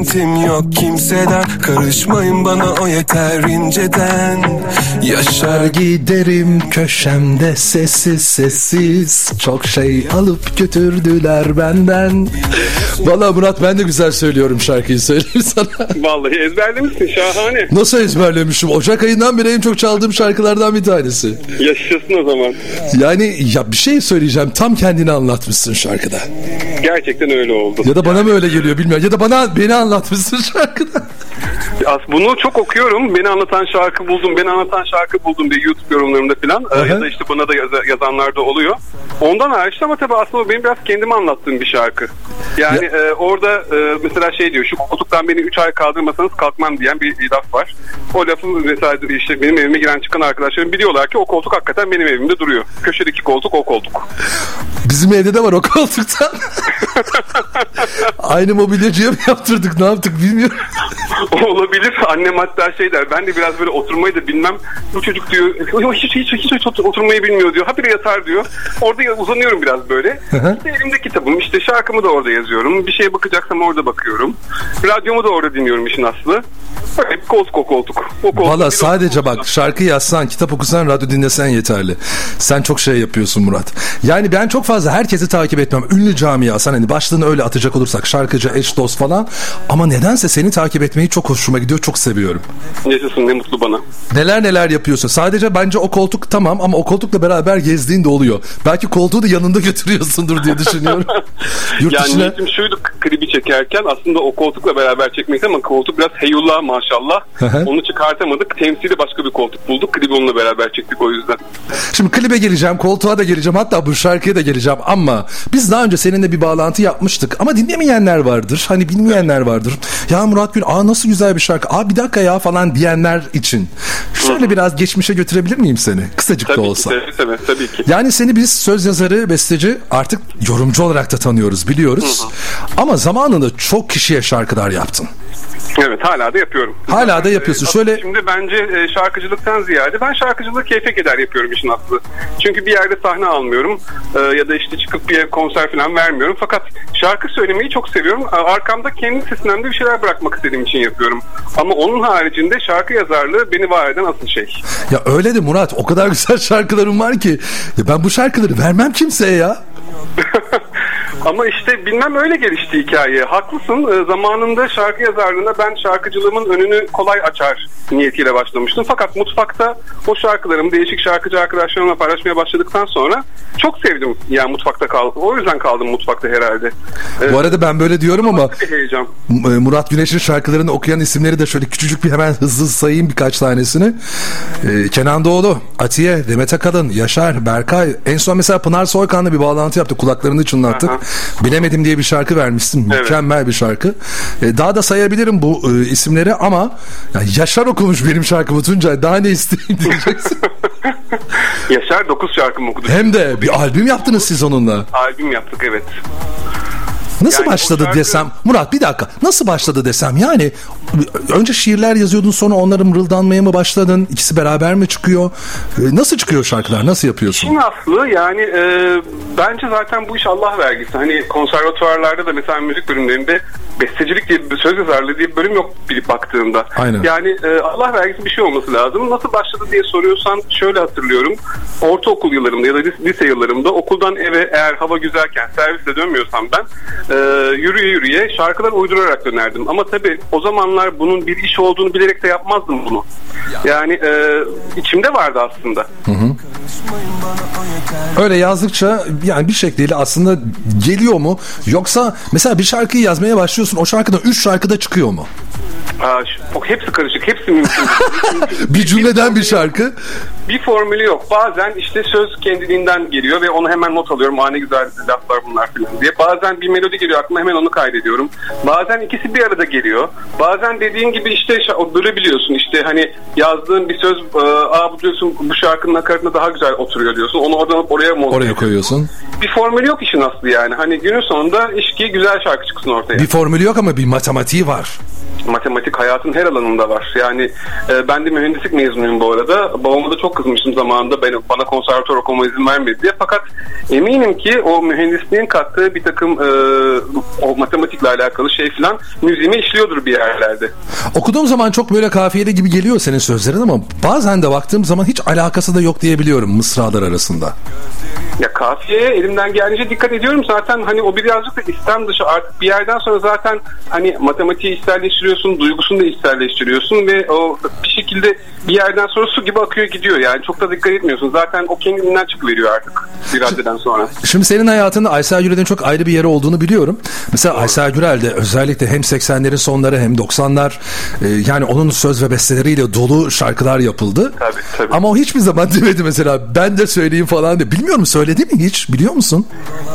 beklentim yok kimseden. Karışmayın bana o yeter inceden. Yaşar giderim köşemde sessiz sessiz. Çok şey alıp götürdüler benden Valla Murat ben de güzel söylüyorum şarkıyı söyleyeyim sana Vallahi ezberlemişsin şahane. Nasıl ezberlemişim? Ocak ayından beri en çok çaldığım şarkılardan bir tanesi. Yaşasın o zaman. Yani ya bir şey söyleyeceğim. Tam kendini anlatmışsın şarkıda. Gerçekten öyle oldu. Ya da bana mı öyle geliyor bilmiyorum. Ya da bana beni anlatmışsın şarkıda. As bunu çok okuyorum. Beni anlatan şarkı buldum, beni anlatan şarkı buldum diye YouTube yorumlarımda falan. Ee, ya da işte bana da yaz- yazanlar da oluyor. Ondan hariç ama tabii aslında benim biraz kendime anlattığım bir şarkı. Yani e, orada e, mesela şey diyor, şu koltuktan beni 3 ay kaldırmasanız kalkmam diyen bir, laf var. O lafı mesela işte benim evime giren çıkan arkadaşlarım biliyorlar ki o koltuk hakikaten benim evimde duruyor. Köşedeki koltuk o koltuk. Bizim evde de var o koltuktan. Aynı mobilyacıya mı yaptırdık ne yaptık bilmiyorum. Olabilir. Annem hatta şey der. Ben de biraz böyle oturmayı da bilmem. Bu çocuk diyor hiç, hiç, hiç, hiç otur- oturmayı bilmiyor diyor. Habire yatar diyor. Orada uzanıyorum biraz böyle. işte elimde kitabım. işte şarkımı da orada yazıyorum. Bir şeye bakacaksam orada bakıyorum. Radyomu da orada dinliyorum işin aslı. Bir koltuk koltuk. O koltuk. Valla sadece bak şarkı yazsan, kitap okusan, radyo dinlesen yeterli. Sen çok şey yapıyorsun Murat. Yani ben çok fazla herkesi takip etmem. Ünlü camiasan hani başlığını öyle atacak olursak şarkıcı, eş, dost falan. Ama nedense seni takip etmeyi çok hoşuma gidiyor. Çok seviyorum. Yaşasın ne mutlu bana. Neler neler yapıyorsun. Sadece bence o koltuk tamam ama o koltukla beraber gezdiğin de oluyor. Belki koltuğu da yanında götürüyorsundur diye düşünüyorum. Yurt yani dışına... niyetim şuydu klibi çekerken aslında o koltukla beraber çekmekti ama koltuk biraz heyullah maşallah. Hı hı. Onu çıkartamadık. Temsili başka bir koltuk bulduk. Klibi onunla beraber çektik o yüzden. Şimdi klibe geleceğim, koltuğa da geleceğim, hatta bu şarkıya da geleceğim ama biz daha önce seninle bir bağlantı yapmıştık ama dinlemeyenler vardır, hani bilmeyenler vardır. Ya Murat Gün, aa nasıl güzel bir şarkı, aa bir dakika ya falan diyenler için. Şöyle biraz geçmişe götürebilir miyim seni? Kısacık da Tabii olsa. ki, tabii, tabii, tabii ki. Yani seni biz söz yazarı, besteci artık yorumcu olarak da tanıyoruz, biliyoruz. Ama zamanında çok kişiye şarkılar yaptın. Evet hala da yapıyorum. Hala da yapıyorsun. Ee, Şöyle Şimdi bence e, şarkıcılıktan ziyade ben şarkıcılığı keyfe keder yapıyorum işin aslı. Çünkü bir yerde sahne almıyorum e, ya da işte çıkıp bir konser falan vermiyorum. Fakat şarkı söylemeyi çok seviyorum. Arkamda kendi sesimden de bir şeyler bırakmak istediğim için yapıyorum. Ama onun haricinde şarkı yazarlığı beni var eden asıl şey. ya öyle de Murat o kadar güzel şarkılarım var ki ya ben bu şarkıları vermem kimseye ya. Ama işte bilmem öyle gelişti hikaye. Haklısın. Ee, zamanında şarkı yazarlığına ben şarkıcılığımın önünü kolay açar niyetiyle başlamıştım. Fakat mutfakta o şarkılarımı değişik şarkıcı arkadaşlarımla paylaşmaya başladıktan sonra çok sevdim. Yani mutfakta kaldım. O yüzden kaldım mutfakta herhalde. Bu arada ben böyle diyorum ama heyecan. E, Murat Güneş'in şarkılarını okuyan isimleri de şöyle küçücük bir hemen hızlı sayayım birkaç tanesini. Ee, Kenan Doğulu, Atiye, Demet Akalın, Yaşar, Berkay. En son mesela Pınar Soykan'la bir bağlantı yaptık. Kulaklarını çınlattık. Aha. Bilemedim diye bir şarkı vermişsin. Evet. Mükemmel bir şarkı. Ee, daha da sayabilirim bu e, isimleri ama yani Yaşar okumuş benim şarkımı Tuncay. Daha ne isteyeyim diyeceksin. Yaşar 9 şarkımı okudu. Hem de bir albüm yaptınız siz onunla. Albüm yaptık evet. Nasıl Yani başladı şarkı- desem Murat bir dakika nasıl başladı desem yani önce şiirler yazıyordun sonra onları mırıldanmaya mı başladın ikisi beraber mi çıkıyor Ee, nasıl çıkıyor şarkılar nasıl yapıyorsun İşin aslı yani e, bence zaten bu iş Allah vergisi. Hani konservatuvarlarda da mesela müzik bölümlerinde bestecilik diye bir söz yazarlığı diye bir bölüm yok bilip baktığımda. Aynen. Yani e, Allah vergisi bir şey olması lazım. Nasıl başladı diye soruyorsan şöyle hatırlıyorum. Ortaokul yıllarımda ya da lis- lise yıllarımda okuldan eve eğer hava güzelken servisle dönmüyorsam ben e, yürüye yürüye şarkılar uydurarak dönerdim. Ama tabii o zamanlar bunun bir iş olduğunu bilerek de yapmazdım bunu. Yani e, içimde vardı aslında. öyle yazdıkça yani bir şekliyle aslında geliyor mu yoksa mesela bir şarkıyı yazmaya başlıyorsun o şarkıdan 3 şarkıda çıkıyor mu Aa, şu- hepsi karışık, hepsi mümkün. Bir cümleden bir şarkı. bir formülü yok. Bazen işte söz kendiliğinden geliyor ve onu hemen not alıyorum. Aa ne güzel laflar bunlar falan diye. Bazen bir melodi geliyor aklıma hemen onu kaydediyorum. Bazen ikisi bir arada geliyor. Bazen dediğin gibi işte o bölebiliyorsun. İşte hani yazdığın bir söz e, aa bu diyorsun bu şarkının nakaratına daha güzel oturuyor diyorsun. Onu oradan oraya mı Oraya koyuyorsun. Bir formülü yok işin aslı yani. Hani günün sonunda iş ki güzel şarkı çıksın ortaya. Bir formülü yok ama bir matematiği var. Matematik hayatın her alanında var. Yani e, ben de mühendislik mezunuyum bu arada. Babama da çok kızmıştım zamanında beni, bana konservatuvar okuma izin vermedi diye. Fakat eminim ki o mühendisliğin kattığı bir takım e, o matematikle alakalı şey filan müziğime işliyordur bir yerlerde. Okuduğum zaman çok böyle kafiyeli gibi geliyor senin sözlerin ama bazen de baktığım zaman hiç alakası da yok diyebiliyorum mısralar arasında. Ya kafiyeye elimden geldiğince dikkat ediyorum zaten hani o birazcık da istem dışı artık bir yerden sonra zaten hani matematiği içselleştiriyorsun, duygusunu da içselleştiriyorsun ve o bir şekilde bir yerden sonra su gibi akıyor gidiyor yani çok da dikkat etmiyorsun. Zaten o kendinden çıkıveriyor artık bir raddeden sonra. Şimdi senin hayatında Aysel Gürel'in çok ayrı bir yeri olduğunu biliyorum. Mesela Aysel Gürel de özellikle hem 80'lerin sonları hem 90'lar e, yani onun söz ve besteleriyle dolu şarkılar yapıldı. Tabii, tabii. Ama o hiçbir zaman demedi mesela ben de söyleyeyim falan diye. Bilmiyorum söyledi mi hiç biliyor musun?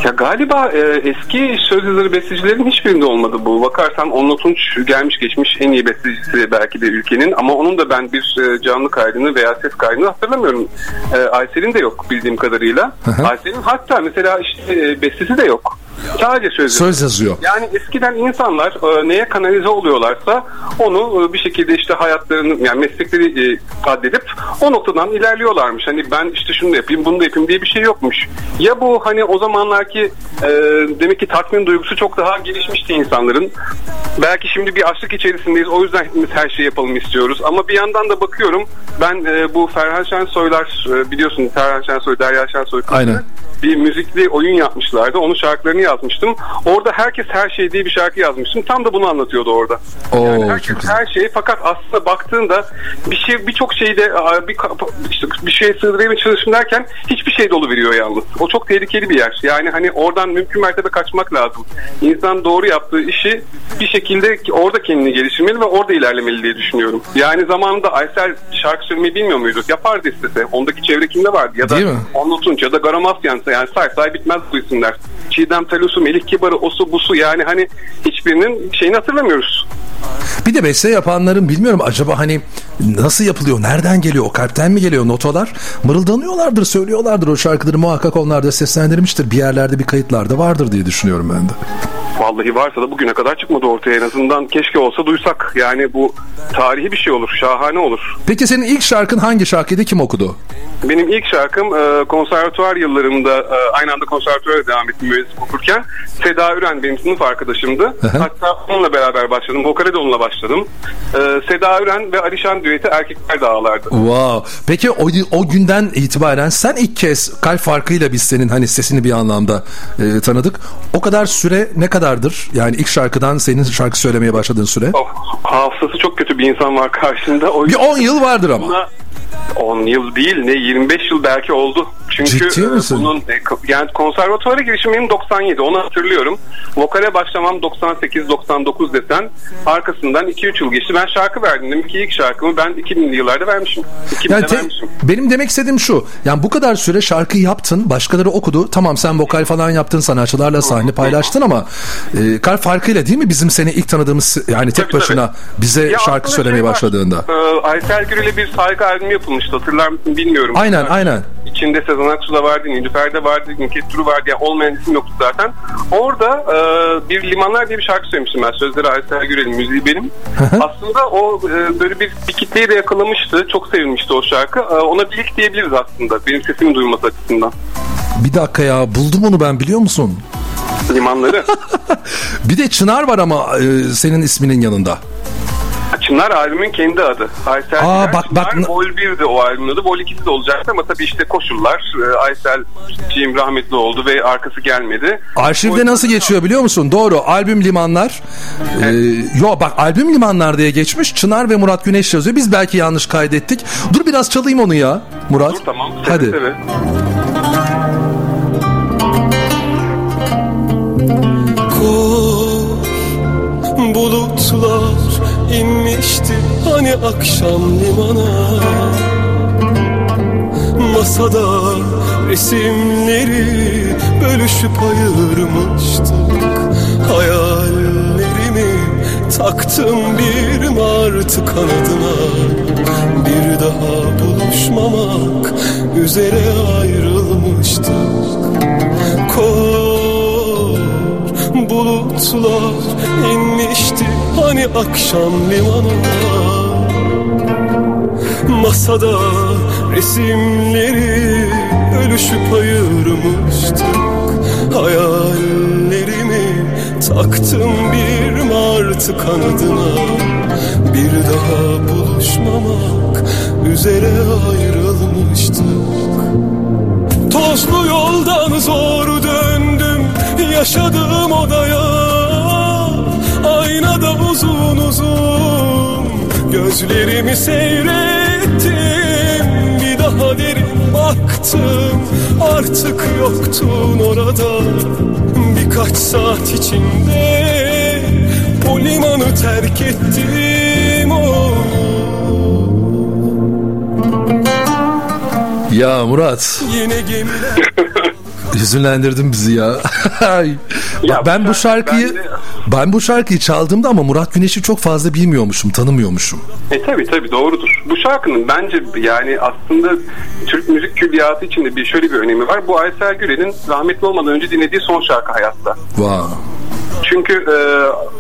Ya galiba e, eski söz yazarı bestecilerin hiçbirinde olmadı bu. Bakarsan Onur Tunç gelmiş geçmiş en iyi bestecisi belki de ülkenin ama onun da ben bir e, canlı kaydını veya ses kaydını hatırlamıyorum. E, Aysel'in de yok bildiğim kadarıyla. Aysel'in hatta mesela işte e, bestesi de yok. Sadece söz yazıyor. Söz yazıyor. Yani eskiden insanlar e, neye kanalize oluyorlarsa onu e, bir şekilde işte hayatlarını yani meslekleri e, addedip o noktadan ilerliyorlarmış. Hani ben işte şunu da yapayım bunu da yapayım diye bir şey yokmuş. Ya bu hani o zamanlarki e, demek ki tatmin duygusu çok daha gelişmişti insanların. Belki şimdi bir açlık içerisindeyiz o yüzden hepimiz her şeyi yapalım istiyoruz. Ama bir yandan da bakıyorum ben e, bu Ferhan Şensoylar e, biliyorsun Ferhan Şensoy, Derya Şensoy kızı bir müzikli oyun yapmışlardı. Onun şarkılarını yazmıştım. Orada herkes her şey diye bir şarkı yazmıştım. Tam da bunu anlatıyordu orada. Oo, yani herkes her şey fakat aslında baktığında bir şey birçok şeyde aa, bir işte bir şeye sığdırmaya çalışım derken hiçbir şey dolu veriyor yalnız. O çok tehlikeli bir yer. Yani hani oradan mümkün mertebe kaçmak lazım. İnsan doğru yaptığı işi bir şekilde orada kendini geliştirmeli ve orada ilerlemeli diye düşünüyorum. Yani zamanında Aysel şarkı söylemeyi bilmiyor muydu? Yapardı istese. Ondaki çevre kimde vardı? Ya da Tunç ya da Garamasyan yani say say bitmez bu isimler. Çiğdem Talusu, Melih Kibarı, Osu Busu yani hani hiçbirinin şeyini hatırlamıyoruz. Bir de beste yapanların bilmiyorum acaba hani nasıl yapılıyor, nereden geliyor, o kalpten mi geliyor notalar? Mırıldanıyorlardır, söylüyorlardır o şarkıları muhakkak onlar da seslendirmiştir. Bir yerlerde bir kayıtlarda vardır diye düşünüyorum ben de. Vallahi varsa da bugüne kadar çıkmadı ortaya en azından. Keşke olsa duysak. Yani bu tarihi bir şey olur, şahane olur. Peki senin ilk şarkın hangi şarkıydı, kim okudu? Benim ilk şarkım e, konservatuvar yıllarımda e, aynı anda konservatuvara devam ettim mühendislik okurken. Seda Üren benim sınıf arkadaşımdı. Hatta onunla beraber başladım. Vokale de onunla başladım. E, Seda Üren ve Alişan düeti erkekler de ağlardı. Wow. Peki o, o günden itibaren sen ilk kez kalp farkıyla biz senin hani sesini bir anlamda e, tanıdık. O kadar süre ne kadardır? Yani ilk şarkıdan senin şarkı söylemeye başladığın süre? Of, hafızası çok kötü bir insan var karşında. O Bir 10 yıl vardır ama. Buna 10 yıl değil ne 25 yıl belki oldu. Çünkü Ciddi e, misin? bunun e, yani konservatuvara girişim benim 97 onu hatırlıyorum. Vokale başlamam 98 99 desen arkasından 2-3 yıl geçti. Ben şarkı verdim demek ki ilk şarkımı ben 2000'li yıllarda vermişim. 2000'de Yani te- vermişim. benim demek istediğim şu. Yani bu kadar süre şarkı yaptın, başkaları okudu. Tamam sen vokal falan yaptın, sanatçılarla sahne paylaştın ama e, kalp farkıyla değil mi bizim seni ilk tanıdığımız yani tek Tabii, başına tabii. bize Ya şarkı söylemeye şey var, başladığında? E, Aysel Gürel'e bir saygı albümü yapılmıştı hatırlar mısın bilmiyorum. Aynen aynen. İçinde Sezen Aksu da vardı, Nilüfer de vardı, Nükhet Duru vardı. Yani olmayan isim yoktu zaten. Orada e, bir Limanlar diye bir şarkı söylemiştim ben. Sözleri Aysel Gürel'in, müziği benim. aslında o e, böyle bir, bir kitleyi de yakalamıştı. Çok sevilmişti o şarkı. E, ona bir ilk diyebiliriz aslında. Benim sesimi duyması açısından. Bir dakika ya buldum onu ben biliyor musun? Limanları. Bir de Çınar var ama e, senin isminin yanında. Çınar albümün kendi adı. Aysel Aa, Güler, bak, bak- Çınar, Vol 1'di o albümün adı. Vol 2'si de olacaktı ama tabii işte koşullar. E, Aysel Cim rahmetli oldu ve arkası gelmedi. Arşivde Vol- nasıl geçiyor biliyor musun? Doğru. Albüm Limanlar. Ee, yo bak albüm Limanlar diye geçmiş. Çınar ve Murat Güneş yazıyor. Biz belki yanlış kaydettik. Dur biraz çalayım onu ya Murat. Dur tamam. Seve Hadi. seve. Koş bulutlar inmiş akşam limana. Masada resimleri bölüşüp ayırmıştık. Hayallerimi taktım bir martı kanadına. Bir daha buluşmamak üzere ayrılmıştık. Kor bulutlar inmişti hani akşam limana Masada resimleri ölüşüp ayırmıştık. Hayallerimi taktım bir martı kanadına. Bir daha buluşmamak üzere ayrılmıştık. Tozlu yoldan zor döndüm yaşadığım odaya Aynada uzun uzun gözlerimi seyrettim. Bir daha derin baktım artık yoktun orada. Birkaç saat içinde o limanı terk ettim oh. Ya Murat. Yine gemiler. Hüzünlendirdin bizi ya. Ya ben bu bu şarkı şarkıyı bende- ben bu şarkıyı çaldığımda ama Murat Güneş'i çok fazla bilmiyormuşum, tanımıyormuşum. E tabi tabi doğrudur. Bu şarkının bence yani aslında Türk müzik külliyatı içinde bir şöyle bir önemi var. Bu Aysel Gürel'in rahmetli olmadan önce dinlediği son şarkı hayatta. Vay. Çünkü e,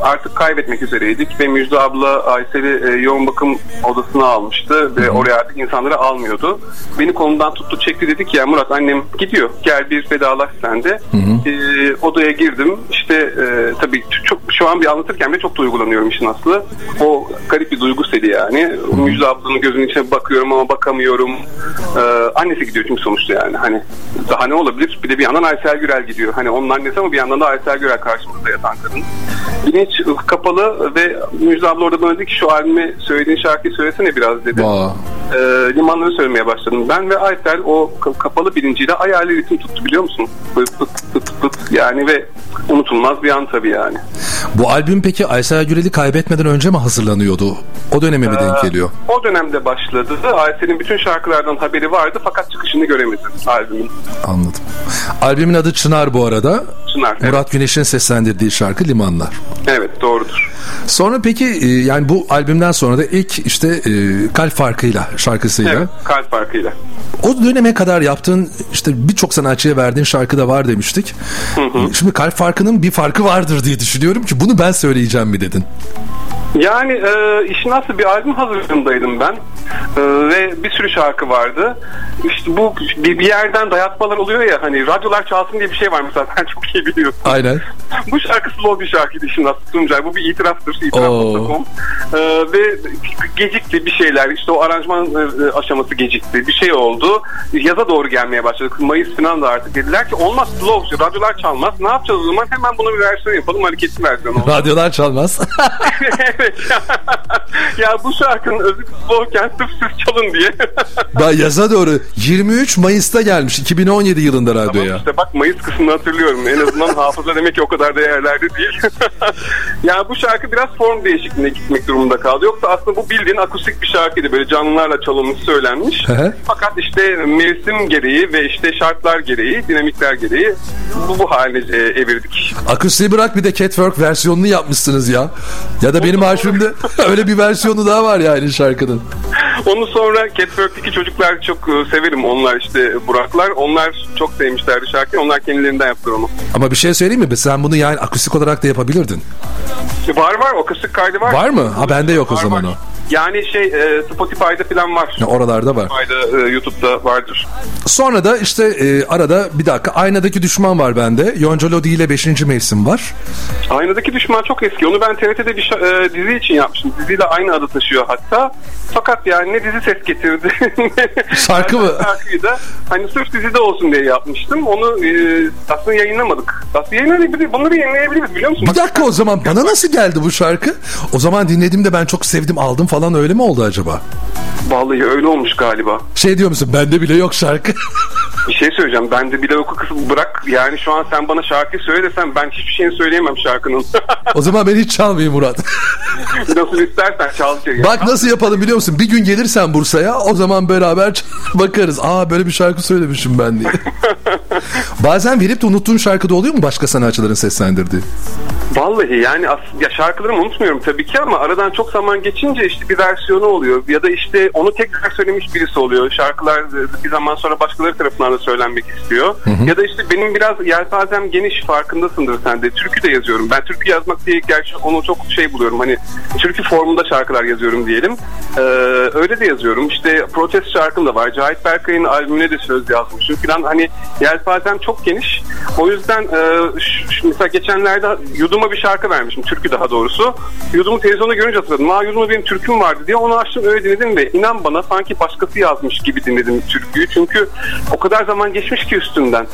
artık kaybetmek üzereydik ve Müjde abla Aysel'i e, yoğun bakım odasına almıştı ve oraya artık insanları almıyordu. Beni kolumdan tuttu çekti dedi ki ya Murat annem gidiyor gel bir vedalaş sen de. E, odaya girdim işte e, tabii çok şu an bir anlatırken bile çok duygulanıyorum işin aslı. O garip bir duygu seli yani. Müjde ablanın gözünün içine bakıyorum ama bakamıyorum. E, annesi gidiyor çünkü sonuçta yani hani daha ne olabilir? Bir de bir yandan Aysel Gürel gidiyor. Hani onun annesi ama bir yandan da Aysel Gürel karşımızda yatan kadın. Bilinç kapalı ve Müjde abla orada bana dedi ki şu albüme söylediğin şarkıyı söylesene biraz dedi. Vay. E, limanları söylemeye başladım. Ben ve Aysel o ka- kapalı bilinciyle ayarlı ritim tuttu biliyor musun? Pıt pıt pıt yani ve unutulmaz bir an tabii yani. Bu albüm peki Aysel Gürel'i kaybetmeden önce mi hazırlanıyordu? O döneme mi denk geliyor? O dönemde başladı. Aysel'in bütün şarkılardan haberi vardı fakat çıkışını göremedim albümün. Anladım. Albümün adı Çınar bu arada. Çınar. Murat Güneş'in seslendirdiği şarkı Limanlar. Evet doğrudur. Sonra peki e, yani bu albümden sonra da ilk işte e, Kalp Farkıyla şarkısıyla Evet, kalp farkıyla. O döneme kadar yaptığın işte birçok sanatçıya verdiğin şarkı da var demiştik. Şimdi Kalp Farkı'nın bir farkı vardır diye düşünüyorum ki bunu ben söyleyeceğim mi dedin? Yani e, işin aslı bir albüm hazırlığındaydım ben. E, ve bir sürü şarkı vardı. İşte bu bir, bir yerden dayatmalar oluyor ya hani radyolar çalsın diye bir şey var mesela sen çok iyi biliyorsun. Aynen. bu şarkı slow bir şarkıydı işin aslı Tuncay. Bu bir itiraftır. İtiraf.com. E, ve gecikti bir şeyler. İşte o aranjman e, aşaması gecikti. Bir şey oldu. Yaza doğru gelmeye başladık. Mayıs falan da artık dediler ki olmaz slow. Radyolar çalmaz. Ne yapacağız o zaman? Hemen bunu bir versiyon yapalım. Hareketli versiyon olsun. Radyolar çalmaz. ya bu şarkının özü slowken sırf siz çalın diye. ben yaza doğru 23 Mayıs'ta gelmiş 2017 yılında radyoya. Tamam işte bak Mayıs kısmını hatırlıyorum. En azından hafıza demek ki o kadar değerlerde değil. ya bu şarkı biraz form değişikliğine gitmek durumunda kaldı. Yoksa aslında bu bildiğin akustik bir şarkıydı. Böyle canlılarla çalınmış söylenmiş. Fakat işte mevsim gereği ve işte şartlar gereği, dinamikler gereği bu, bu haline e, evirdik. Akustiği bırak bir de Catwork versiyonunu yapmışsınız ya. Ya da benim arşivimde öyle bir versiyonu daha var yani şarkının. Onu sonra Catwork'taki çocuklar çok e, severim. Onlar işte Buraklar. Onlar çok sevmişlerdi şarkıyı. Onlar kendilerinden yaptılar onu. Ama bir şey söyleyeyim mi? Sen bunu yani akustik olarak da yapabilirdin. Var var o kısık kaydı var. Var mı? Ha bende yok o Var, zaman var. o. Yani şey e, Spotify'da falan var. Ya oralarda var. Spotify'da, e, YouTube'da vardır. Sonra da işte e, arada bir dakika Aynadaki Düşman var bende. Yonca Lodi ile 5. mevsim var. Aynadaki Düşman çok eski. Onu ben TRT'de bir e, dizi için yapmıştım. Diziyle aynı adı taşıyor hatta. Fakat yani ne dizi ses getirdi. Şarkı mı? Şarkıyı da hani sırf dizide olsun diye yapmıştım. Onu e, aslında yayınlamadık. Aslında yayınlayabiliriz. Bunları yayınlayabiliriz biliyor musun? Bir dakika o zaman bana nasıl geldi bu şarkı? O zaman dinlediğimde ben çok sevdim aldım falan öyle mi oldu acaba? Vallahi öyle olmuş galiba. Şey diyor musun bende bile yok şarkı. Bir şey söyleyeceğim. Ben de bile oku kısmı bırak. Yani şu an sen bana şarkıyı söyle desem ben hiçbir şeyini söyleyemem şarkının. o zaman ben hiç çalmayayım Murat. nasıl istersen çal. Bak nasıl yapalım biliyor musun? Bir gün gelirsen Bursa'ya o zaman beraber bakarız. Aa böyle bir şarkı söylemişim ben diye. Bazen verip de unuttuğun şarkıda oluyor mu başka sanatçıların seslendirdiği? Vallahi yani as- ya şarkılarımı unutmuyorum tabii ki ama aradan çok zaman geçince işte bir versiyonu oluyor ya da işte onu tekrar söylemiş birisi oluyor. Şarkılar bir zaman sonra başkaları tarafından da söylenmek istiyor. Ya da işte benim biraz yelpazem geniş farkındasındır sen de. Türkü de yazıyorum. Ben türkü yazmak diye gerçi onu çok şey buluyorum. Hani türkü formunda şarkılar yazıyorum diyelim. Ee, öyle de yazıyorum. İşte protest şarkım da var. Cahit Berkay'ın albümüne de söz yazmışım falan. Hani yelpazem çok geniş. O yüzden e, ş- ş- mesela geçenlerde Yudum'a bir şarkı vermişim. Türkü daha doğrusu. Yudum'u televizyonda görünce hatırladım. Aa Yudum'da benim türküm vardı diye onu açtım öyle dinledim ve inan bana sanki başkası yazmış gibi dinledim türküyü. Çünkü o kadar zaman geçmiş ki üstünden.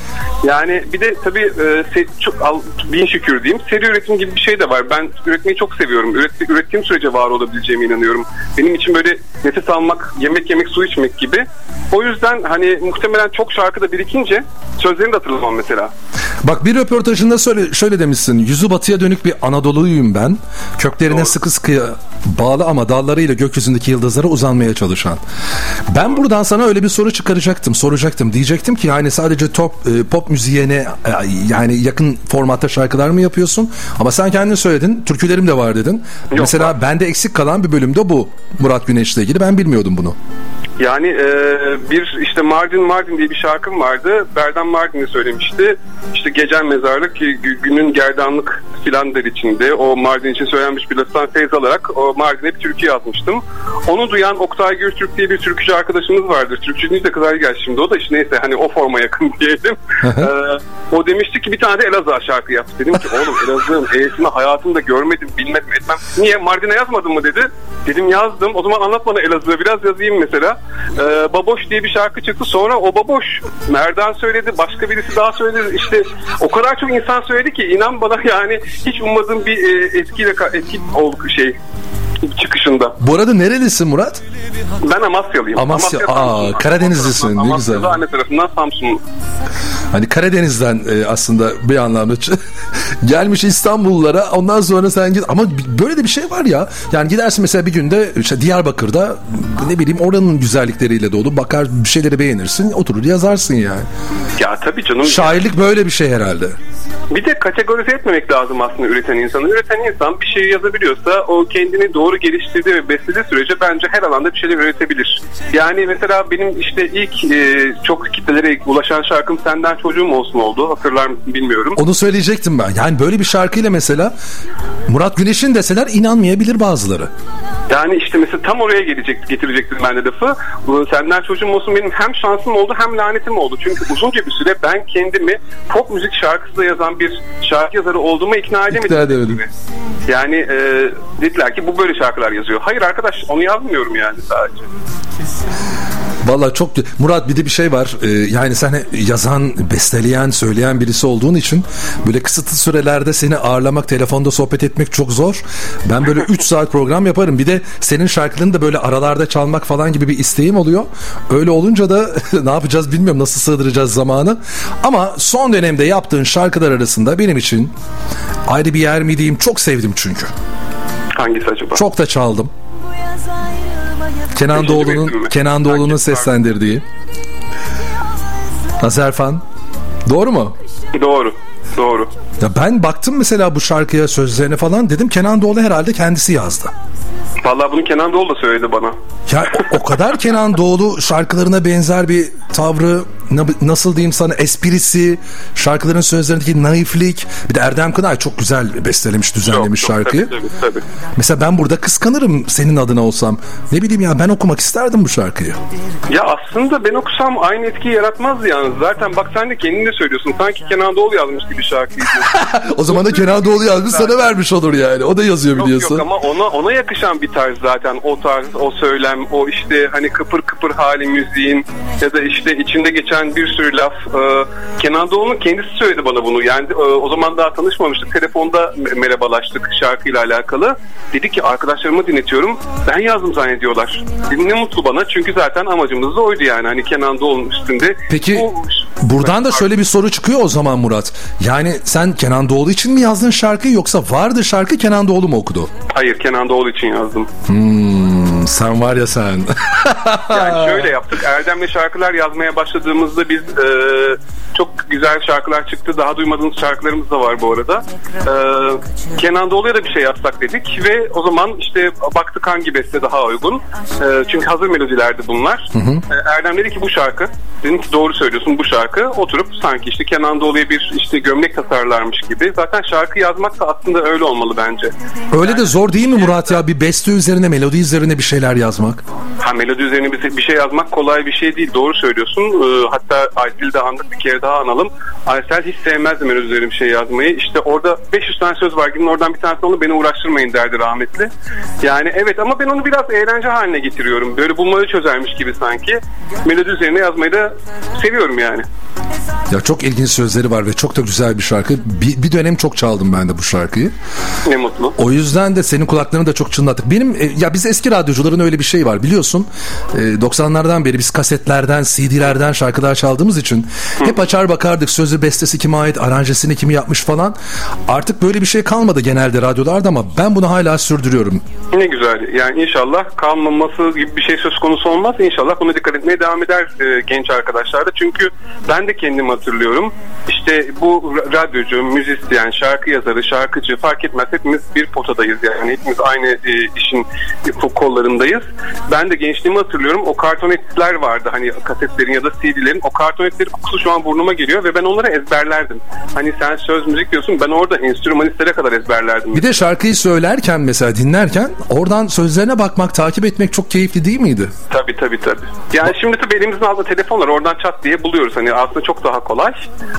Yani bir de tabii e, se- çok al, bin şükür diyeyim. Seri üretim gibi bir şey de var. Ben üretmeyi çok seviyorum. Üret, ürettiğim sürece var olabileceğime inanıyorum. Benim için böyle nefes almak, yemek yemek, su içmek gibi. O yüzden hani muhtemelen çok şarkı da birikince sözlerini de hatırlamam mesela. Bak bir röportajında söyle, şöyle demişsin. Yüzü batıya dönük bir Anadolu'yum ben. Köklerine Doğru. sıkı sıkı bağlı ama dallarıyla gökyüzündeki yıldızlara uzanmaya çalışan. Ben buradan sana öyle bir soru çıkaracaktım, soracaktım. Diyecektim ki hani sadece top e, pop müziğine e, yani yakın formatta şarkılar mı yapıyorsun? Ama sen kendin söyledin. Türkülerim de var dedin. Mesela var. bende eksik kalan bir bölümde bu. Murat Güneş'le ilgili. Ben bilmiyordum bunu. Yani e, bir işte Mardin Mardin diye bir şarkım vardı. Berdan Mardin'i söylemişti. İşte Gecen Mezarlık ki gü- günün gerdanlık filan der içinde. O Mardin için söylenmiş bir laftan feyz alarak o Mardin'e bir türkü yazmıştım. Onu duyan Oktay Gürtürk diye bir türkücü arkadaşımız vardır. Türkçü deyince kadar gel şimdi o da işte neyse hani o forma yakın diyelim. E, o demişti ki bir tane de Elazığ şarkı yap. Dedim ki oğlum Elazığ'ın E'sini hayatımda görmedim bilmedim etmem. Niye Mardin'e yazmadın mı dedi. Dedim yazdım. O zaman anlat bana Elazığ'ı biraz yazayım mesela. Ee, Baboş diye bir şarkı çıktı. Sonra o Baboş Merdan söyledi. Başka birisi daha söyledi. İşte o kadar çok insan söyledi ki inan bana yani hiç ummadığım bir e, etkiyle etki oldu şey çıkışında. Bu arada nerelisin Murat? Ben Amasyalıyım. Amasya- Amasya, Aa. Karadenizlisin, ne Amasya'da güzel. anne tarafından Samsun. Hani Karadeniz'den e, aslında bir anlamda gelmiş İstanbullulara ondan sonra sen git ama böyle de bir şey var ya yani gidersin mesela bir günde işte Diyarbakır'da ne bileyim oranın güzellikleriyle dolu bakar bir şeyleri beğenirsin oturur yazarsın yani. Ya tabii canım. Şairlik böyle bir şey herhalde. Bir de kategorize etmemek lazım aslında üreten insanı. Üreten insan bir şey yazabiliyorsa o kendini doğru geliştirdiği ve beslediği sürece bence her alanda bir şeyler üretebilir. Yani mesela benim işte ilk e, çok kitlelere ulaşan şarkım Senden Çocuğum Olsun oldu. Hatırlar mısın bilmiyorum. Onu söyleyecektim ben. Yani böyle bir şarkıyla mesela Murat Güneş'in deseler inanmayabilir bazıları. Yani işte mesela tam oraya gelecek, getirecektim ben de lafı. Bu Senden Çocuğum Olsun benim hem şansım oldu hem lanetim oldu. Çünkü uzunca bir süre ben kendimi pop müzik şarkısı da yazan bir şarkı yazarı olduğuma ikna edemedim. İkna edemedin. Yani e, dediler ki bu böyle şarkılar yazıyor. Hayır arkadaş onu yazmıyorum yani sadece. Valla çok Murat bir de bir şey var. Ee, yani sen yazan besteleyen söyleyen birisi olduğun için böyle kısıtlı sürelerde seni ağırlamak telefonda sohbet etmek çok zor. Ben böyle 3 saat program yaparım. Bir de senin şarkılarını da böyle aralarda çalmak falan gibi bir isteğim oluyor. Öyle olunca da ne yapacağız bilmiyorum nasıl sığdıracağız zamanı. Ama son dönemde yaptığın şarkılar arasında benim için ayrı bir yer mi diyeyim çok sevdim çünkü Hangisi acaba? çok da çaldım Kenan Doğulu'nun? Kenan Doğulu'nun seslendirdiği. Azerfan. Doğru mu? Doğru. Doğru. Ya ben baktım mesela bu şarkıya sözlerine falan dedim Kenan Doğulu herhalde kendisi yazdı. Vallahi bunu Kenan Doğulu da söyledi bana. Ya o, o kadar Kenan Doğulu şarkılarına benzer bir tavrı nasıl diyeyim sana esprisi şarkıların sözlerindeki naiflik bir de Erdem Kınay çok güzel bestelemiş düzenlemiş Çok, çok, şarkıyı. Tabii, tabii, tabii. Mesela ben burada kıskanırım senin adına olsam. Ne bileyim ya ben okumak isterdim bu şarkıyı. Ya aslında ben okusam aynı etkiyi yaratmazdı yalnız. Zaten bak sen de kendin de söylüyorsun. Sanki Kenan Doğulu yazmış gibi şarkıyı. O zaman da Kenan Doğulu yazmış sana vermiş olur yani. O da yazıyor yok biliyorsun. yok ama ona ona yakışan bir tarz zaten. O tarz, o söylem, o işte hani kıpır kıpır hali müziğin ya da işte içinde geçen bir sürü laf. Ee, Kenan Doğulu'nun kendisi söyledi bana bunu. Yani e, o zaman daha tanışmamıştık. Telefonda me- merhabalaştık şarkıyla alakalı. Dedi ki arkadaşlarıma dinletiyorum. Ben yazdım zannediyorlar. Dedim ne mutlu bana çünkü zaten amacımız da oydu yani. Hani Kenan Doğulu'nun üstünde. Peki- Bu Buradan da şöyle bir soru çıkıyor o zaman Murat. Yani sen Kenan Doğulu için mi yazdın şarkıyı yoksa vardı şarkı Kenan Doğulu mu okudu? Hayır Kenan Doğulu için yazdım. Hmm, sen var ya sen. Yani şöyle yaptık. Erdem'le şarkılar yazmaya başladığımızda biz e, çok güzel şarkılar çıktı. Daha duymadığınız şarkılarımız da var bu arada. E, Kenan Doğulu'ya da bir şey yazsak dedik ve o zaman işte baktık hangi beste daha uygun. E, çünkü hazır melodilerdi bunlar. E, Erdem dedi ki bu şarkı. Dedim ki doğru söylüyorsun bu şarkı. Oturup sanki işte Kenan Doğulu'ya bir işte gömlek tasarlarmış gibi. Zaten şarkı yazmak da aslında öyle olmalı bence. Öyle de zor değil mi Murat ya bir beste üzerine melodi üzerine bir şeyler yazmak? Ha melodi üzerine bir, bir şey yazmak kolay bir şey değil. Doğru söylüyorsun. Ee, hatta Aysel'i de andık bir kere daha analım. Aysel hiç sevmezdi melodi üzerine bir şey yazmayı. İşte orada 500 tane söz var. Gidin oradan bir tanesini alın beni uğraştırmayın derdi rahmetli. Yani evet ama ben onu biraz eğlence haline getiriyorum. Böyle bulmaca çözermiş gibi sanki. Melodi üzerine yazmayı da seviyorum yani. Ya çok ilginç sözleri var ve çok da güzel bir şarkı. Bir, bir dönem çok çaldım ben de bu şarkıyı. Ne mutlu. O yüzden de senin kulaklarını da çok çınlattık. Benim e, ya biz eski radyocuların öyle bir şey var biliyorsun. E, 90'lardan beri biz kasetlerden, CD'lerden şarkılar çaldığımız için hep açar bakardık. Sözü bestesi kime ait, aranjesini kim yapmış falan. Artık böyle bir şey kalmadı genelde radyolarda ama ben bunu hala sürdürüyorum. Ne güzel. Yani inşallah kalmaması gibi bir şey söz konusu olmaz. İnşallah buna dikkat etmeye devam eder e, genç arkadaşlar da. Çünkü ben de kendimi hatırlıyorum. İşte bu ra- radyocu, müzisyen, şarkı yazarı, şarkıcı fark etmez. Hepimiz bir potadayız yani. Hepimiz aynı e, işin kollarındayız. Ben de gençliğimi hatırlıyorum. O kartonetler vardı hani kasetlerin ya da CD'lerin. O kartonetleri kokusu şu an burnuma geliyor ve ben onları ezberlerdim. Hani sen söz müzik diyorsun ben orada enstrümanistlere kadar ezberlerdim. Bir de şarkıyı söylerken mesela dinlerken oradan sözlerine bakmak, takip etmek çok keyifli değil miydi? Tabii tabii tabii. Yani şimdi tabii elimizin altında telefonlar oradan çat diye buluyoruz. Hani aslında çok daha kolay.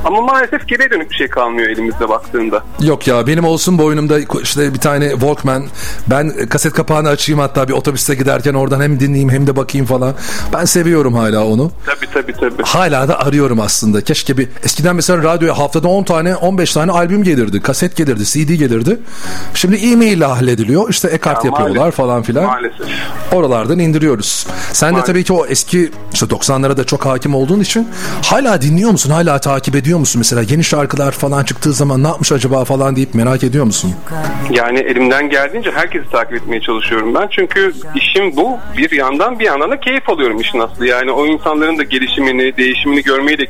Ama maalesef geriye dönük bir şey kalmıyor elimizde baktığında. Yok ya benim olsun boynumda işte bir tane Walkman. Ben kaset kapağını açayım hatta bir otobüste giderken oradan hem dinleyeyim hem de bakayım falan. Ben seviyorum hala onu. Tabii tabii tabii. Hala da arıyorum aslında. Keşke bir eskiden mesela radyoya haftada 10 tane 15 tane albüm gelirdi. Kaset gelirdi, CD gelirdi. Şimdi e-mail ile hallediliyor. İşte ekart Ya yapıyorlar maalesef. falan filan. Maalesef. Oralardan indiriyoruz. Sen de Maalesef. tabii ki o eski işte 90'lara da çok hakim olduğun için hala dinliyor musun? Hala takip ediyor musun? Mesela yeni şarkılar falan çıktığı zaman ne yapmış acaba falan deyip merak ediyor musun? Yani elimden geldiğince herkesi takip etmeye çalışıyorum ben. Çünkü işim bu. Bir yandan bir yandan da keyif alıyorum işin aslı. Yani o insanların da gelişimini, değişimini görmeyi de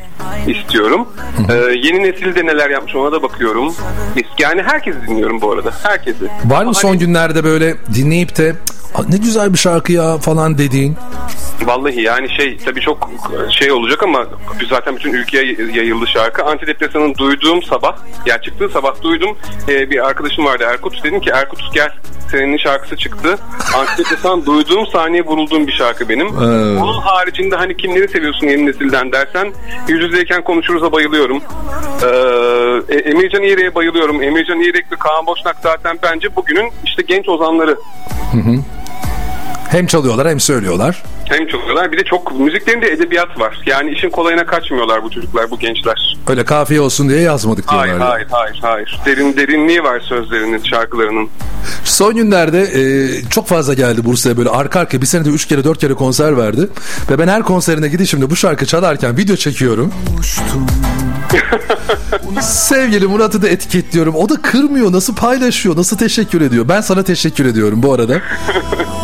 istiyorum. Ee, yeni nesil de neler yapmış ona da bakıyorum. Yani herkesi dinliyorum bu arada. Herkesi. Var mı son Hani- günlerde böyle dinleyip de "Aa, ne güzel bir şarkı ya falan dediğin? Vallahi yani şey tabii çok şey olacak ama zaten bütün ülkeye yayıldı şarkı. Antidepresanın duyduğum sabah, ya çıktığı sabah duydum. Ee, bir arkadaşım vardı Erkut. Dedim ki Erkut gel senin şarkısı çıktı. Antidepresan duyduğum saniye vurulduğum bir şarkı benim. Evet. Onun haricinde hani kimleri seviyorsun yeni nesilden dersen yüz yüzeyken konuşuruz'a bayılıyorum. Ee, E- Emircan İğrek'e bayılıyorum. Emircan İğrek ve Kaan Boşnak zaten bence bugünün işte genç ozanları. Hem çalıyorlar hem söylüyorlar. Hem çalıyorlar bir de çok müziklerinde edebiyat var. Yani işin kolayına kaçmıyorlar bu çocuklar, bu gençler. Öyle kafiye olsun diye yazmadık diyorlar. Hayır, ya. hayır, hayır, hayır. Derin derinliği var sözlerinin, şarkılarının. Son günlerde e, çok fazla geldi Bursa'ya böyle arka arkaya bir senede üç kere dört kere konser verdi. Ve ben her konserine gidişimde bu şarkı çalarken video çekiyorum. Sevgili Murat'ı da etiketliyorum. O da kırmıyor. Nasıl paylaşıyor? Nasıl teşekkür ediyor? Ben sana teşekkür ediyorum bu arada.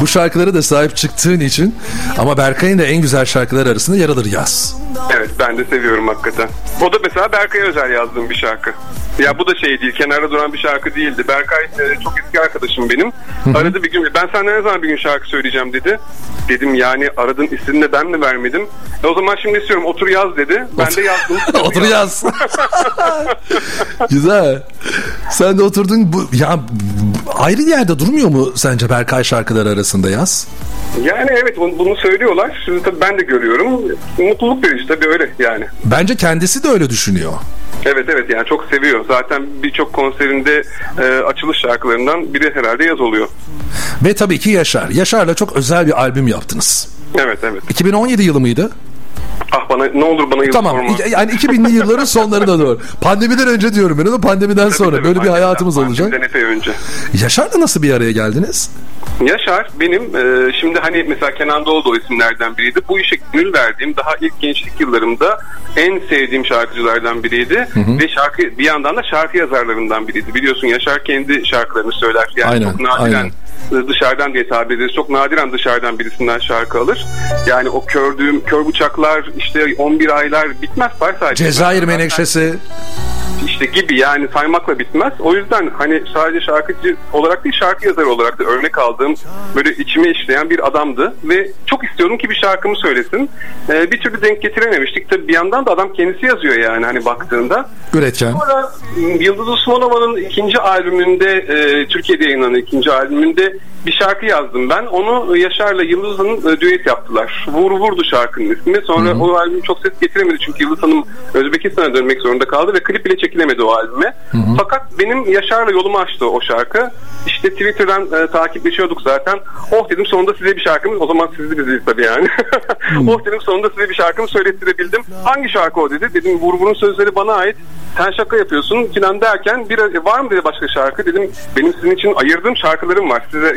bu şarkılara da sahip çıktığın için. Ama Berkay'ın da en güzel şarkılar arasında yer alır yaz. Evet, ben de seviyorum hakikaten. O da mesela Berkay'a özel yazdığım bir şarkı. Ya bu da şey değil, kenarda duran bir şarkı değildi. Berkay e, çok eski arkadaşım benim. Aradı bir gün, ben senden ne zaman bir gün şarkı söyleyeceğim dedi. Dedim yani aradın istediğini de ben mi vermedim? E o zaman şimdi istiyorum otur yaz dedi. Ben de yazdım. Otur yaz. Güzel. Sen de oturdun bu ya ayrı yerde durmuyor mu sence Berkay şarkıları arasında yaz? Yani evet bunu bunu söylüyorlar. Şimdi tabii ben de görüyorum. Mutluluk verici tabii öyle yani. Bence kendisi de öyle düşünüyor. Evet evet yani çok seviyor. Zaten birçok konserinde e, açılış şarkılarından biri herhalde yaz oluyor. Ve tabii ki Yaşar. Yaşar'la çok özel bir albüm yaptınız. Evet evet. 2017 yılı mıydı? Ah bana ne olur bana yıl Tamam. sorma. Yani 2000'li yılların sonlarına doğru. Pandemiden önce diyorum ben onu pandemiden sonra. Tabii, Böyle bir pandemiden- hayatımız olacak. pandemiden önce. Yaşar'la nasıl bir araya geldiniz? Yaşar benim e, şimdi hani mesela Kenan Doğulu o isimlerden biriydi. Bu işe gönül verdiğim daha ilk gençlik yıllarımda en sevdiğim şarkıcılardan biriydi. Ve şarkı bir yandan da şarkı yazarlarından biriydi. Biliyorsun Yaşar kendi şarkılarını söyler. Yani Aynen, çok nadiren aynen. dışarıdan diye tabir ederiz. Çok nadiren dışarıdan birisinden şarkı alır. Yani o kördüğüm kör bıçaklar işte 11 aylar bitmez sadece. Cezayir Zaten- Menekşesi. işte gibi yani saymakla bitmez. O yüzden hani sadece şarkıcı olarak değil şarkı yazarı olarak da örnek aldığım böyle içime işleyen bir adamdı ve çok istiyordum ki bir şarkımı söylesin. Ee, bir türlü denk getirememiştik. Tabii bir yandan da adam kendisi yazıyor yani hani baktığında. Üretken. Sonra Yıldız Osmanova'nın ikinci albümünde e, Türkiye'de yayınlanan ikinci albümünde bir şarkı yazdım ben. Onu Yaşar'la Yıldız Hanım e, düet yaptılar. Vur Vurdu şarkının ismi. Sonra o albüm çok ses getiremedi çünkü Yıldız Hanım Özbekistan'a dönmek zorunda kaldı ve klip bile çekilemedi o albüme. Fakat benim Yaşar'la yolumu açtı o şarkı. İşte Twitter'dan e, takipleşiyorduk zaten. Oh dedim sonunda size bir şarkımız. O zaman sizi biziz tabii yani. oh dedim sonunda size bir şarkımı söylettirebildim. Hangi şarkı o dedi. Dedim Vur Vur'un sözleri bana ait. Sen şaka yapıyorsun filan derken bir e, var mı dedi başka şarkı dedim benim sizin için ayırdığım şarkılarım var size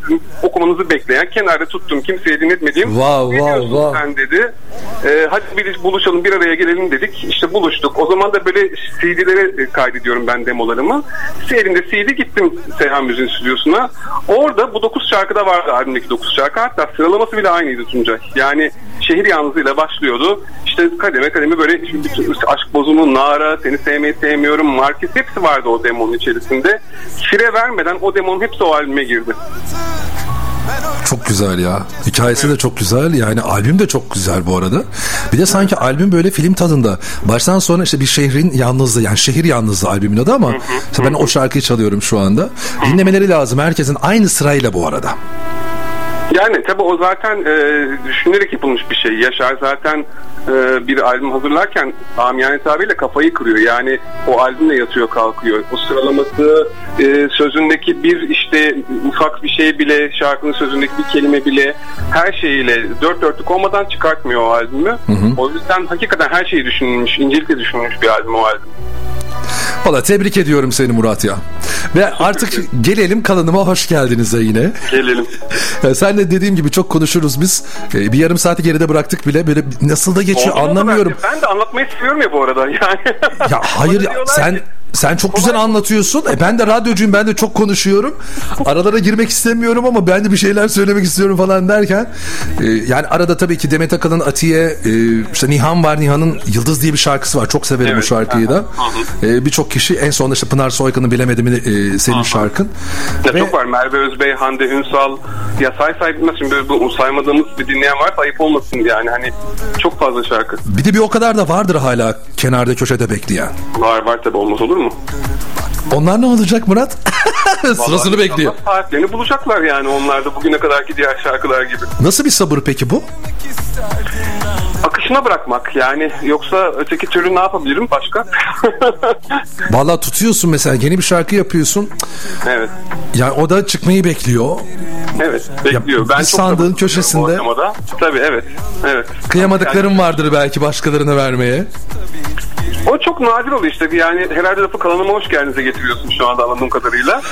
sizin okumanızı bekleyen kenarda tuttum. Kimseye dinletmediğim Wow, Ne wow, diyorsun wow. sen dedi e, hadi bir buluşalım bir araya gelelim dedik. İşte buluştuk. O zaman da böyle CD'lere e, kaydediyorum ben demolarımı. Elimde CD gittim Seyhan Müziğin stüdyosuna. Orada bu 9 şarkıda vardı albümdeki 9 şarkı. Hatta sıralaması bile aynıydı Tuncay. Yani şehir yalnızlığıyla başlıyordu. İşte kademe kademe böyle aşk bozumu, nara, seni sevmeyi sevmiyorum, market hepsi vardı o demonun içerisinde. Fire vermeden o demonun hepsi o albüme girdi. Çok güzel ya. Hikayesi de çok güzel. Yani albüm de çok güzel bu arada. Bir de sanki albüm böyle film tadında. Baştan sona işte bir şehrin yalnızlığı yani şehir yalnızlığı albümün adı ama işte ben o şarkıyı çalıyorum şu anda. Dinlemeleri lazım herkesin aynı sırayla bu arada. Yani tabii o zaten e, düşünerek yapılmış bir şey. Yaşar zaten e, bir albüm hazırlarken amiyane tabirle kafayı kırıyor. Yani o albümle yatıyor kalkıyor. O sıralaması e, sözündeki bir işte ufak bir şey bile şarkının sözündeki bir kelime bile her şeyiyle dört dörtlük olmadan çıkartmıyor o albümü. O yüzden hakikaten her şeyi düşünülmüş, incelikle düşünülmüş bir albüm o albüm. Valla tebrik ediyorum seni Murat ya. Ve artık gelelim kalanıma hoş geldiniz de yine. Gelelim. Sen de dediğim gibi çok konuşuruz biz. Ee, Bir yarım saati geride bıraktık bile. Böyle nasıl da geçiyor Oldu anlamıyorum. Ben, ben de anlatmayı seviyorum ya bu arada. Yani. Ya hayır ya, sen ki, sen çok güzel anlatıyorsun. E ben de radyocuyum ben de çok konuşuyorum. Aralara girmek istemiyorum ama ben de bir şeyler söylemek istiyorum falan derken e, yani arada tabii ki Demet Akalın Atiye e, işte Nihan var Nihan'ın Yıldız diye bir şarkısı var. Çok severim Evet. bu şarkıyı da. E, Birçok kişi en sonunda işte Pınar Soykan'ın bilemedim e, senin şarkın. Ya Ve- çok var. Merve Özbey, Hande Ünsal. Ya say say bitmez. Şimdi böyle bu saymadığımız bir dinleyen varsa ayıp olmasın yani. Hani çok fazla şarkı. Bir de bir o kadar da vardır hala kenarda köşede bekleyen. Var var tabii olmaz olur mu? Onlar ne olacak Murat? Sırasını bekliyor. Saatlerini bulacaklar yani onlar da bugüne kadarki diğer şarkılar gibi. Nasıl bir sabır peki bu? Akışına bırakmak yani. Yoksa öteki türlü ne yapabilirim başka? Vallahi tutuyorsun mesela yeni bir şarkı yapıyorsun. evet. Yani o da çıkmayı bekliyor. Evet. Bekliyor. bir ben çok sandığın köşesinde-. Tabii evet. Evet. Kıyamadıkların vardır belki başkalarına vermeye. O çok nadir oluyor işte. Yani herhalde lafı kalanıma hoş geldinize getiriyorsun şu anda anladığım kadarıyla.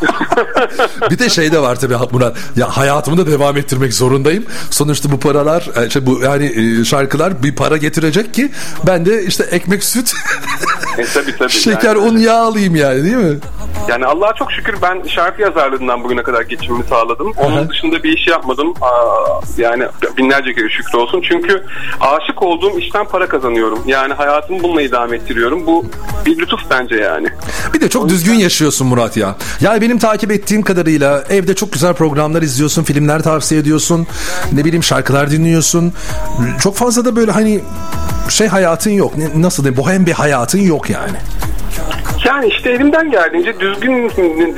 Bir de şey de var tabii Murat. Ya hayatımı da devam ettirmek zorundayım. Sonuçta bu paralar, işte bu yani e, şarkılar bir para getirecek ki ben de işte ekmek, süt, e, tabii tabii. şeker, yani. un, yağ alayım yani değil mi? Yani Allah'a çok şükür ben şarkı yazarlığından bugüne kadar geçimimi sağladım. Onun Aha. dışında bir iş yapmadım. Aa, yani binlerce kere şükür olsun. Çünkü aşık olduğum işten para kazanıyorum. Yani hayatımı bununla idame ettiriyorum. Bu bir lütuf bence yani. Bir de çok düzgün yaşıyorsun Murat ya. Yani benim takip ettiğim kadarıyla evde çok güzel programlar izliyorsun, filmler tavsiye ediyorsun. Ne bileyim şarkılar dinliyorsun. Çok fazla da böyle hani şey hayatın yok. Nasıl diyeyim? Bohem bir hayatın yok yani. Yani işte elimden geldiğince düzgün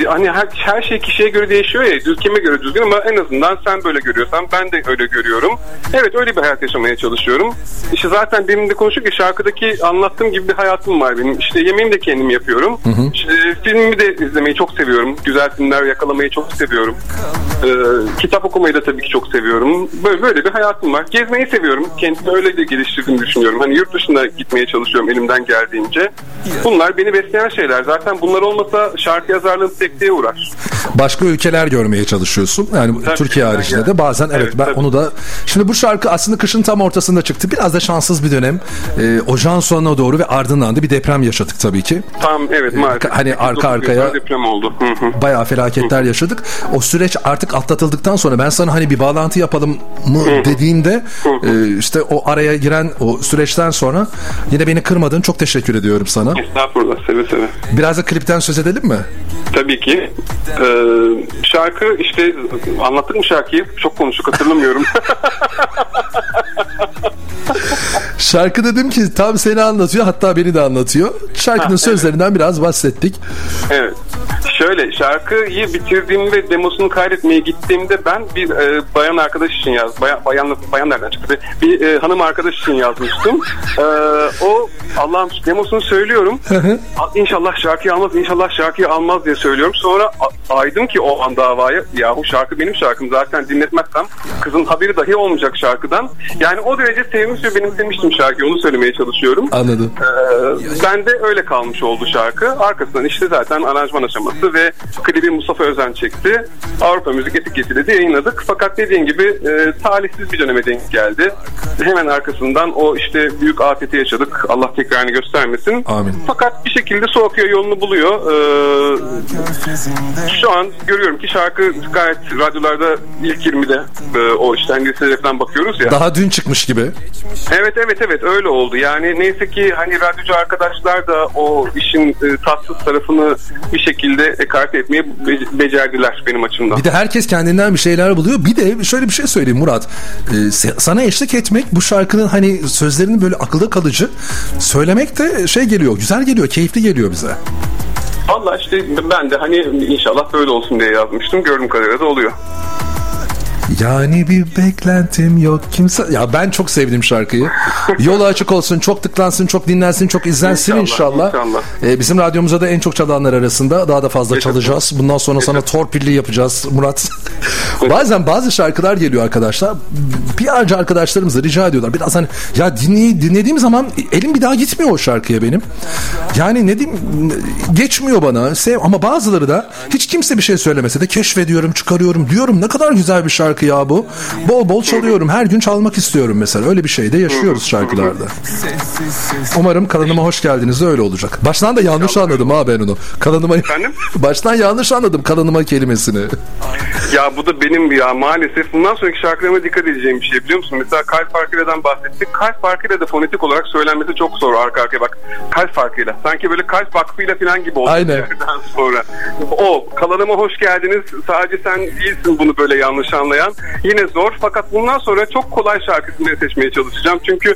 hani her, her şey kişiye göre değişiyor ya düz kime göre düzgün ama en azından sen böyle görüyorsan ben de öyle görüyorum. Evet öyle bir hayat yaşamaya çalışıyorum. İşte zaten demin de konuştuk ya şarkıdaki anlattığım gibi bir hayatım var benim. İşte yemeğimi de kendim yapıyorum. İşte, filmimi de izlemeyi çok seviyorum. Güzel filmler yakalamayı çok seviyorum. Ee, kitap okumayı da tabii ki çok seviyorum. Böyle, böyle bir hayatım var. Gezmeyi seviyorum. Kendimi öyle de geliştirdiğimi düşünüyorum. Hani yurt dışına gitmeye çalışıyorum elimden geldiğince. Bunlar beni besleyen şeyler. Zaten bunlar olmasa şarkı yazarlığım sekteye uğrar. Başka ülkeler görmeye çalışıyorsun. Yani Tabii, Türkiye haricinde de bazen evet, Evet, ben tabii. onu da şimdi bu şarkı aslında kışın tam ortasında çıktı. Biraz da şanssız bir dönem. Ee, ocağın sonuna doğru ve ardından da bir deprem yaşadık tabii ki. Tam evet maalesef. hani arka 9 arkaya- deprem oldu. Hı hı. Bayağı felaketler yaşadık. O süreç artık atlatıldıktan sonra ben sana hani bir bağlantı yapalım mı dediğimde e, işte o araya giren o süreçten sonra yine beni kırmadın. Çok teşekkür ediyorum sana. Estağfurullah seve seve. Biraz da klipten söz edelim mi? Tabii ki. Ee, şarkı işte anlattık mı şarkıyı? Çok konuştuk hatırlamıyorum. Şarkı dedim ki tam seni anlatıyor hatta beni de anlatıyor. Şarkının Ha, sözlerinden biraz bahsettik. evet. Şöyle şarkıyı bitirdiğimde ve demosunu kaydetmeye gittiğimde ben bir e, bayan arkadaş için yaz. Bayan, bayan, bayan nereden çıktı? Bir e, hanım arkadaş için yazmıştım. E, o Allah'ım demosunu söylüyorum. İnşallah şarkıyı almaz, inşallah şarkıyı almaz diye söylüyorum. Sonra aydım ki o an davaya. Yahu şarkı benim şarkım zaten dinletmezsem kızın haberi dahi olmayacak şarkıdan. Yani o derece sevmiş ve benimsemiştim şarkıyı. Onu söylemeye çalışıyorum. Anladım. Ee, bende öyle kalmış oldu şarkı. Arkasından işte zaten aranjman aşaması ve klibi Mustafa Özen çekti. Avrupa Müzik Etiketi'yle de yayınladık. Fakat dediğin gibi e, talihsiz bir döneme denk geldi. Hemen arkasından o işte büyük afeti yaşadık. Allah tekrarını göstermesin. Amin. Fakat bir şekilde su akıyor yolunu buluyor. Ee, şu an görüyorum ki şarkı gayet radyolarda ilk 20'de e, o işte hani bakıyoruz ya. Daha dün çıkmış gibi. Evet evet evet öyle oldu. Yani neyse ki hani radyocu arkadaşlar da o işin e, tatsız tarafını bir şekilde ekarte etmeyi be- becerdiler benim açımdan. Bir de herkes kendinden bir şeyler buluyor. Bir de şöyle bir şey söyleyeyim Murat. Se- sana eşlik etmek bu şarkının hani sözlerini böyle akılda kalıcı söylemek de şey geliyor. Güzel geliyor, keyifli geliyor bize. Valla işte ben de hani inşallah böyle olsun diye yazmıştım. Gördüğüm kadarıyla da oluyor. Yani bir beklentim yok kimse. Ya ben çok sevdim şarkıyı. Yolu açık olsun, çok tıklansın, çok dinlensin, çok izlensin inşallah. İnşallah, inşallah. Ee, bizim radyomuza da en çok çalanlar arasında daha da fazla Yaşasın. çalacağız. Bundan sonra sana torpilli yapacağız Murat. Bazen bazı şarkılar geliyor arkadaşlar. PR'cı arkadaşlarımız da rica ediyorlar. Biraz hani ya dinley, dinlediğim zaman elim bir daha gitmiyor o şarkıya benim. Yani ne diyeyim geçmiyor bana. Sev ama bazıları da hiç kimse bir şey söylemese de keşfediyorum, çıkarıyorum diyorum. Ne kadar güzel bir şarkı ya bu. Bol bol çalıyorum. Her gün çalmak istiyorum mesela. Öyle bir şey de yaşıyoruz şarkılarda. Umarım kanalıma hoş geldiniz de öyle olacak. Baştan da yanlış anladım ha ben onu. Kanalıma Efendim? Baştan yanlış anladım kanalıma kelimesini. Ya bu da benim ya maalesef bundan sonraki şarkılarıma dikkat edeceğim bir şey biliyor musun? Mesela kalp farkıyladan bahsettik. Kalp farkıyla da fonetik olarak söylenmesi çok zor arka arkaya bak. Kalp farkıyla. Sanki böyle kalp vakfıyla falan gibi oldu. Aynen. sonra. O kanalıma hoş geldiniz. Sadece sen değilsin bunu böyle yanlış anlayan. Yine zor fakat bundan sonra çok kolay şarkısını seçmeye çalışacağım. Çünkü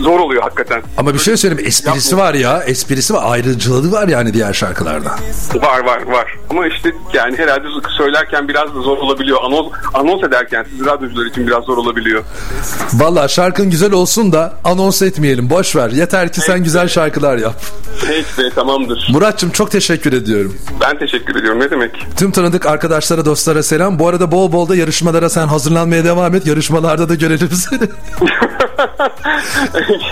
zor oluyor hakikaten. Ama bir şey söyleyeyim esprisi var ya esprisi var ayrıcılığı var yani diğer şarkılarda. Var var var. Ama işte yani herhalde söylerken biraz da zor olabiliyor. Anons, anons ederken siz radyocular için biraz zor olabiliyor. Valla şarkın güzel olsun da anons etmeyelim boş ver yeter ki sen güzel şarkılar yap. Peki be tamamdır. Muratçım çok teşekkür ediyorum. Ben teşekkür ediyorum. Ne demek? Tüm tanıdık arkadaşlara dostlara selam. Bu arada bol bol da yarışmalara sen hazırlanmaya devam et. Yarışmalarda da görelim seni.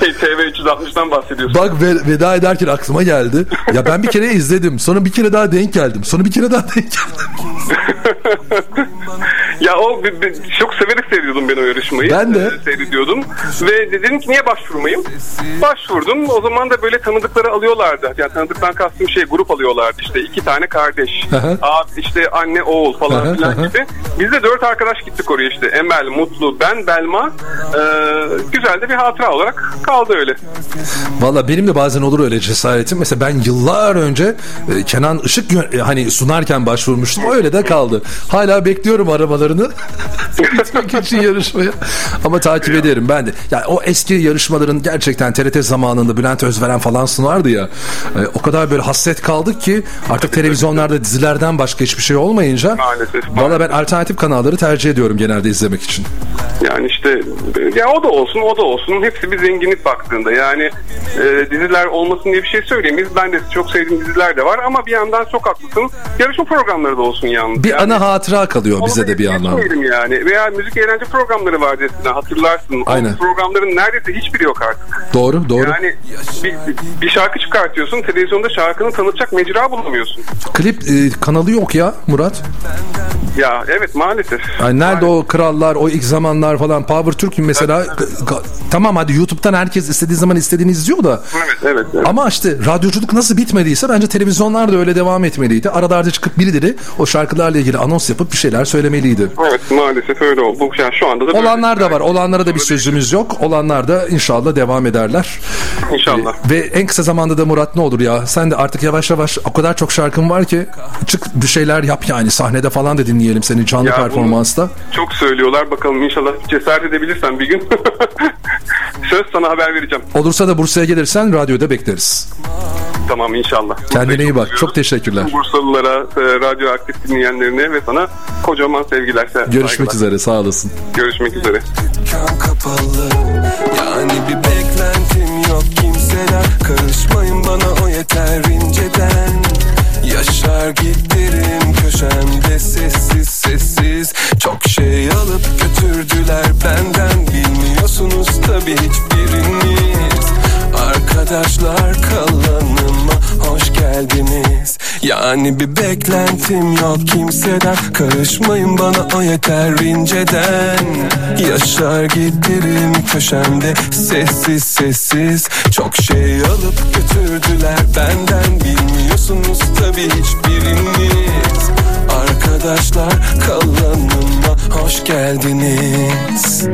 şey, TV 360'dan bahsediyorsun. Bak ve- veda ederken aklıma geldi. Ya ben bir kere izledim. Sonra bir kere daha denk geldim. Sonra bir kere daha denk geldim. ya o çok severek seyrediyordum ben o yarışmayı. Ben de. Ee, seyrediyordum. Ve dedim ki niye başvurmayayım? Başvurdum. O zaman da böyle tanıdıkları alıyorlardı. Yani tanıdıktan kastım şey grup alıyorlardı işte. iki tane kardeş. Abi işte anne oğul falan filan gibi. Biz de dört arkadaş gittik oraya işte. Emel, Mutlu, ben, Belma. Ee, güzel de bir hatıra olarak kaldı öyle. Valla benim de bazen olur öyle cesaretim. Mesela ben yıllar önce e, Kenan Işık e, hani sunarken başvurmuştum. Öyle de kaldı. Hala bekliyorum aramalarını. Gitmek için yarışmaya. Ama takip ederim ben de. Ya o eski yarışmaların gerçekten TRT zamanında Bülent Özveren falan sunardı ya. E, o kadar böyle hasret kaldık ki artık televizyonlarda dizilerden başka hiçbir şey olmayınca. Maalesef. Valla ben alternatif kanalları tercih ediyorum genelde izlemek için. Yani işte ya o da olsun o da olsun hepsi bir zenginlik baktığında yani e, diziler olmasın diye bir şey söyleyemeyiz. Ben de çok sevdiğim diziler de var ama bir yandan çok haklısın. Yarışma programları da olsun yalnız. Bir yani, ana hatıra kalıyor bize de bir yandan. geçmeyelim yani. Veya müzik eğlence programları vardı eskiden hatırlarsın. Aynen. O programların neredeyse hiçbiri yok artık. Doğru doğru. Yani bir, bir şarkı çıkartıyorsun televizyonda şarkını tanıtacak mecra bulamıyorsun. Klip e, kanalı yok ya Murat. Ya evet maalesef. Ay nerede Maalesef. o krallar, o ilk zamanlar falan Power Türk mesela ga- tamam hadi YouTube'dan herkes istediği zaman istediğini izliyor da Evet evet. evet. ama işte radyoculuk nasıl bitmediyse bence televizyonlar da öyle devam etmeliydi. Aralarda çıkıp birileri o şarkılarla ilgili anons yapıp bir şeyler söylemeliydi. Evet maalesef öyle oldu. Yani şu anda da. Olanlar da var. Olanlara da bir sözümüz yok. Olanlar da inşallah devam ederler. İnşallah. Ve en kısa zamanda da Murat ne olur ya sen de artık yavaş yavaş o kadar çok şarkın var ki çık bir şeyler yap yani sahnede falan da dinleyelim seni canlı Ya performansta. Çok söylüyorlar. Bakalım inşallah cesaret edebilirsen bir gün. Söz sana haber vereceğim. Olursa da Bursa'ya gelirsen radyoda bekleriz. Tamam inşallah. Kendine iyi bak. Çok teşekkürler. Bursalılara, e, radyo aktif dinleyenlerine ve sana kocaman sevgiler. Görüşmek saygılar. üzere sağ olasın. Görüşmek üzere. Kapalı Yani bir beklentim yok kimseden Karışmayın bana o yeter inceden Yaşar giderim köşemde sessiz sessiz. Çok şey alıp götürdüler benden. Bilmiyorsunuz tabi hiçbiriniz Arkadaşlar kalanıma hoş geldiniz. Yani bir beklentim yok kimseden. Karışmayın bana o yeter inceden. Yaşar giderim köşemde sessiz sessiz. Çok şey alıp götürdüler benden. Bilmiyorsunuz tabi hiçbiriniz. Arkadaşlar kalanıma hoş geldiniz